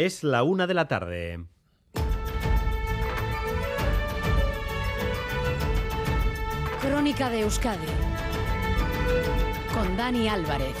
Es la una de la tarde. Crónica de Euskadi con Dani Álvarez.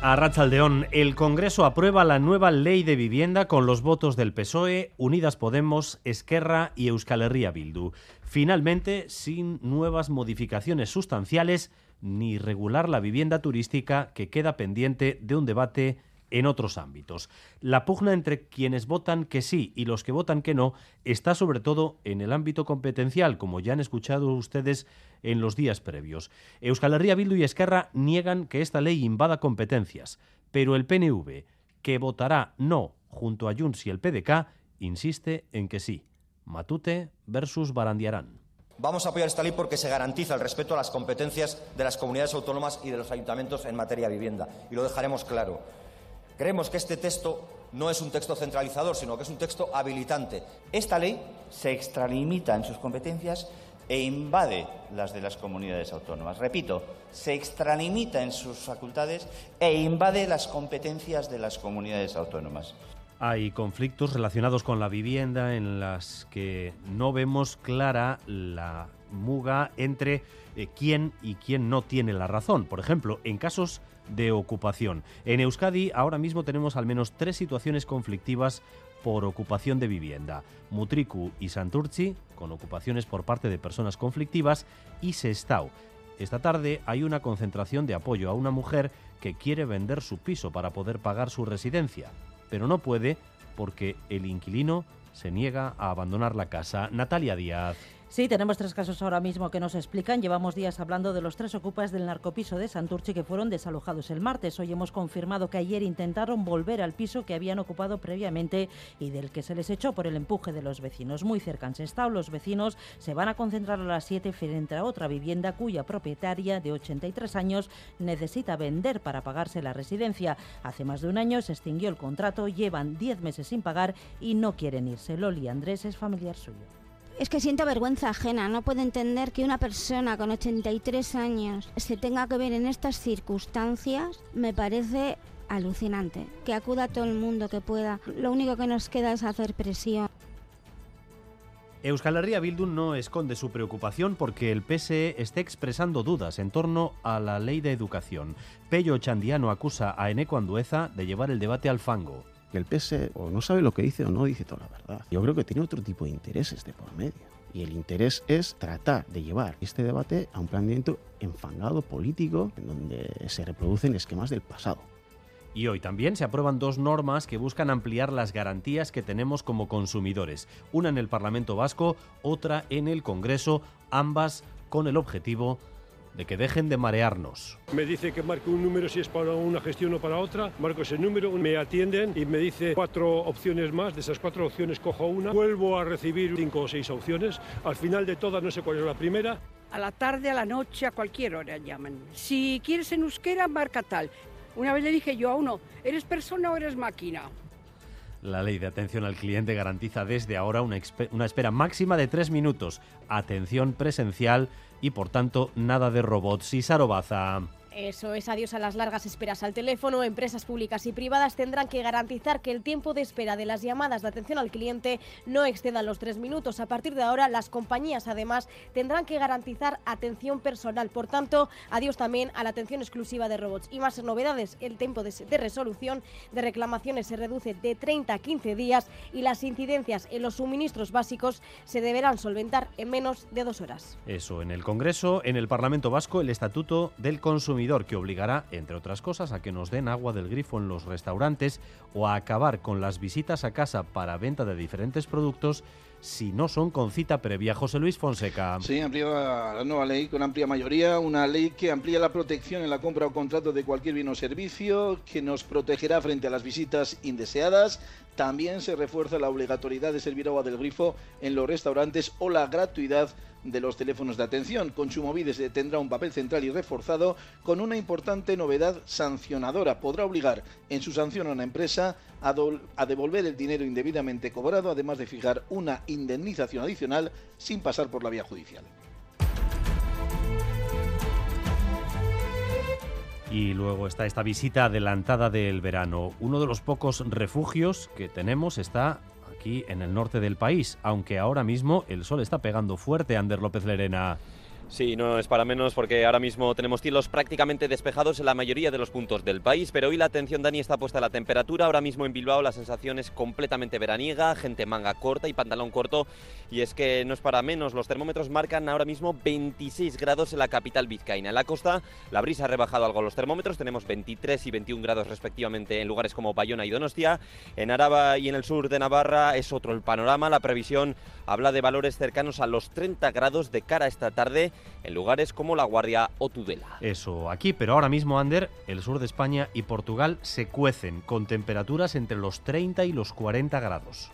A Rachaldeón, el Congreso aprueba la nueva ley de vivienda con los votos del PSOE, Unidas Podemos, Esquerra y Euskal Herria Bildu. Finalmente, sin nuevas modificaciones sustanciales ni regular la vivienda turística que queda pendiente de un debate en otros ámbitos. La pugna entre quienes votan que sí y los que votan que no está sobre todo en el ámbito competencial, como ya han escuchado ustedes en los días previos. Euskal Herria Bildu y Esquerra niegan que esta ley invada competencias, pero el PNV, que votará no junto a Junts y el PDK, insiste en que sí. Matute versus Barandiarán. Vamos a apoyar esta ley porque se garantiza el respeto a las competencias de las comunidades autónomas y de los ayuntamientos en materia de vivienda. Y lo dejaremos claro. Creemos que este texto no es un texto centralizador, sino que es un texto habilitante. Esta ley se extralimita en sus competencias e invade las de las comunidades autónomas. Repito, se extralimita en sus facultades e invade las competencias de las comunidades autónomas. Hay conflictos relacionados con la vivienda en las que no vemos clara la muga entre eh, quién y quién no tiene la razón. Por ejemplo, en casos de ocupación. En Euskadi ahora mismo tenemos al menos tres situaciones conflictivas por ocupación de vivienda. Mutriku y Santurci, con ocupaciones por parte de personas conflictivas, y Sestao. Esta tarde hay una concentración de apoyo a una mujer que quiere vender su piso para poder pagar su residencia, pero no puede porque el inquilino se niega a abandonar la casa. Natalia Díaz. Sí, tenemos tres casos ahora mismo que nos explican. Llevamos días hablando de los tres ocupas del narcopiso de Santurchi que fueron desalojados el martes. Hoy hemos confirmado que ayer intentaron volver al piso que habían ocupado previamente y del que se les echó por el empuje de los vecinos. Muy cerca en Sestao, los vecinos se van a concentrar a las 7 frente a otra vivienda cuya propietaria de 83 años necesita vender para pagarse la residencia. Hace más de un año se extinguió el contrato, llevan 10 meses sin pagar y no quieren irse. Loli Andrés es familiar suyo. Es que siento vergüenza ajena, no puedo entender que una persona con 83 años se tenga que ver en estas circunstancias, me parece alucinante. Que acuda todo el mundo que pueda, lo único que nos queda es hacer presión. Euskal Herria Bildu no esconde su preocupación porque el PSE esté expresando dudas en torno a la ley de educación. Pello Chandiano acusa a Eneco Andueza de llevar el debate al fango que el PS o no sabe lo que dice o no dice toda la verdad. Yo creo que tiene otro tipo de intereses de por medio. Y el interés es tratar de llevar este debate a un planteamiento enfangado político en donde se reproducen esquemas del pasado. Y hoy también se aprueban dos normas que buscan ampliar las garantías que tenemos como consumidores. Una en el Parlamento Vasco, otra en el Congreso, ambas con el objetivo que dejen de marearnos. Me dice que marque un número si es para una gestión o para otra, marco ese número, me atienden y me dice cuatro opciones más, de esas cuatro opciones cojo una, vuelvo a recibir cinco o seis opciones, al final de todas no sé cuál es la primera. A la tarde, a la noche, a cualquier hora llaman. Si quieres en euskera, marca tal. Una vez le dije yo a uno, ¿eres persona o eres máquina? La ley de atención al cliente garantiza desde ahora una, espera máxima de tres minutos, atención presencial y por tanto nada de robots y sarobaza. Eso es adiós a las largas esperas al teléfono. Empresas públicas y privadas tendrán que garantizar que el tiempo de espera de las llamadas de atención al cliente no exceda los tres minutos. A partir de ahora, las compañías además tendrán que garantizar atención personal. Por tanto, adiós también a la atención exclusiva de robots. Y más novedades, el tiempo de, de resolución de reclamaciones se reduce de 30 a 15 días y las incidencias en los suministros básicos se deberán solventar en menos de dos horas. Eso, en el Congreso, en el Parlamento Vasco, el Estatuto del Consumidor que obligará, entre otras cosas, a que nos den agua del grifo en los restaurantes o a acabar con las visitas a casa para venta de diferentes productos si no son con cita previa. José Luis Fonseca. Sí, amplía la nueva ley con amplia mayoría, una ley que amplía la protección en la compra o contrato de cualquier bien o servicio, que nos protegerá frente a las visitas indeseadas. También se refuerza la obligatoriedad de servir agua del grifo en los restaurantes o la gratuidad de los teléfonos de atención. Consumovides tendrá un papel central y reforzado con una importante novedad sancionadora. Podrá obligar en su sanción a una empresa a, a, devolver el dinero indebidamente cobrado, además de fijar una indemnización adicional sin pasar por la vía judicial. Y luego está esta visita adelantada del verano. Uno de los pocos refugios que tenemos está aquí en el norte del país, aunque ahora mismo el sol está pegando fuerte, Ander López Lerena. Sí, no es para menos porque ahora mismo tenemos cielos prácticamente despejados en la mayoría de los puntos del país, pero hoy la atención, Dani, está puesta a la temperatura. Ahora mismo en Bilbao la sensación es completamente veraniega, gente manga corta y pantalón corto, y es que no es para menos. Los termómetros marcan ahora mismo 26 grados en la capital vizcaína. En la costa la brisa ha rebajado algo los termómetros, tenemos 23 y 21 grados respectivamente en lugares como Bayona y Donostia. En Araba y en el sur de Navarra es otro el panorama. La previsión habla de valores cercanos a los 30 grados de cara a esta tarde en lugares como La Guardia o Tudela. Eso, aquí, pero ahora mismo, Ander, el sur de España y Portugal se cuecen con temperaturas entre los 30 y los 40 grados.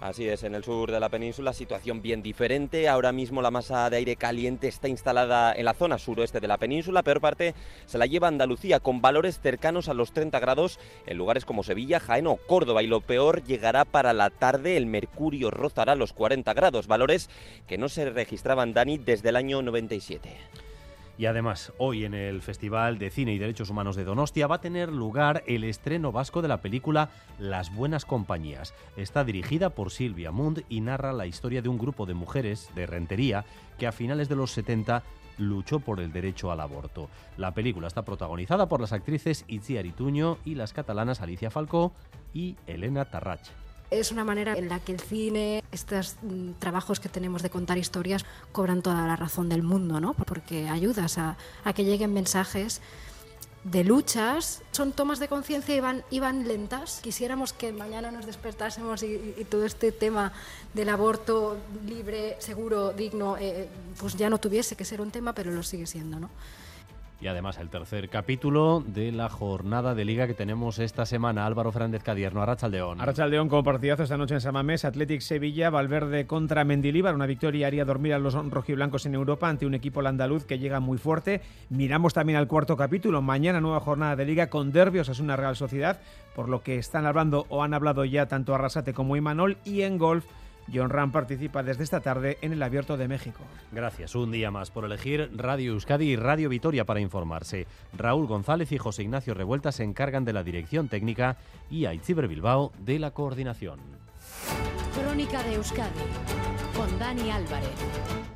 Así es, en el sur de la península situación bien diferente. Ahora mismo la masa de aire caliente está instalada en la zona suroeste de la península. Peor parte se la lleva Andalucía con valores cercanos a los 30 grados en lugares como Sevilla, Jaén o Córdoba. Y lo peor llegará para la tarde. El mercurio rozará los 40 grados, valores que no se registraban, Dani, desde el año 97. Y además, hoy en el Festival de Cine y Derechos Humanos de Donostia va a tener lugar el estreno vasco de la película Las Buenas Compañías. Está dirigida por Silvia Mund y narra la historia de un grupo de mujeres de Rentería que a finales de los 70 luchó por el derecho al aborto. La película está protagonizada por las actrices Itziar Ituño y las catalanas Alicia Falcó y Elena Tarrach. Es una manera en la que el cine, estos mm, trabajos que tenemos de contar historias, cobran toda la razón del mundo, ¿no? Porque ayudas a, que lleguen mensajes de luchas, son tomas de conciencia y van, y lentas. Quisiéramos que mañana nos despertásemos y, y todo este tema del aborto libre, seguro, digno, eh, pues ya no tuviese que ser un tema, pero lo sigue siendo, ¿no? Y además el tercer capítulo de la jornada de liga que tenemos esta semana. Álvaro Fernández Cadierno, Arrachaldeón. Arrachaldeón como partidazo esta noche en Samamés, Athletic Sevilla, Valverde contra Mendilíbar. Una victoria haría dormir a los rojiblancos en Europa ante un equipo andaluz que llega muy fuerte. Miramos también al cuarto capítulo. Mañana nueva jornada de liga con derbios es una Real Sociedad, por lo que están hablando o han hablado ya tanto Arrasate como Imanol. Y en golf John Ram participa desde esta tarde en el Abierto de México. Gracias, un día más por elegir Radio Euskadi y Radio Vitoria para informarse. Raúl González y José Ignacio Revuelta se encargan de la dirección técnica y Aitziber Bilbao de la coordinación. Crónica de Euskadi con Dani Álvarez.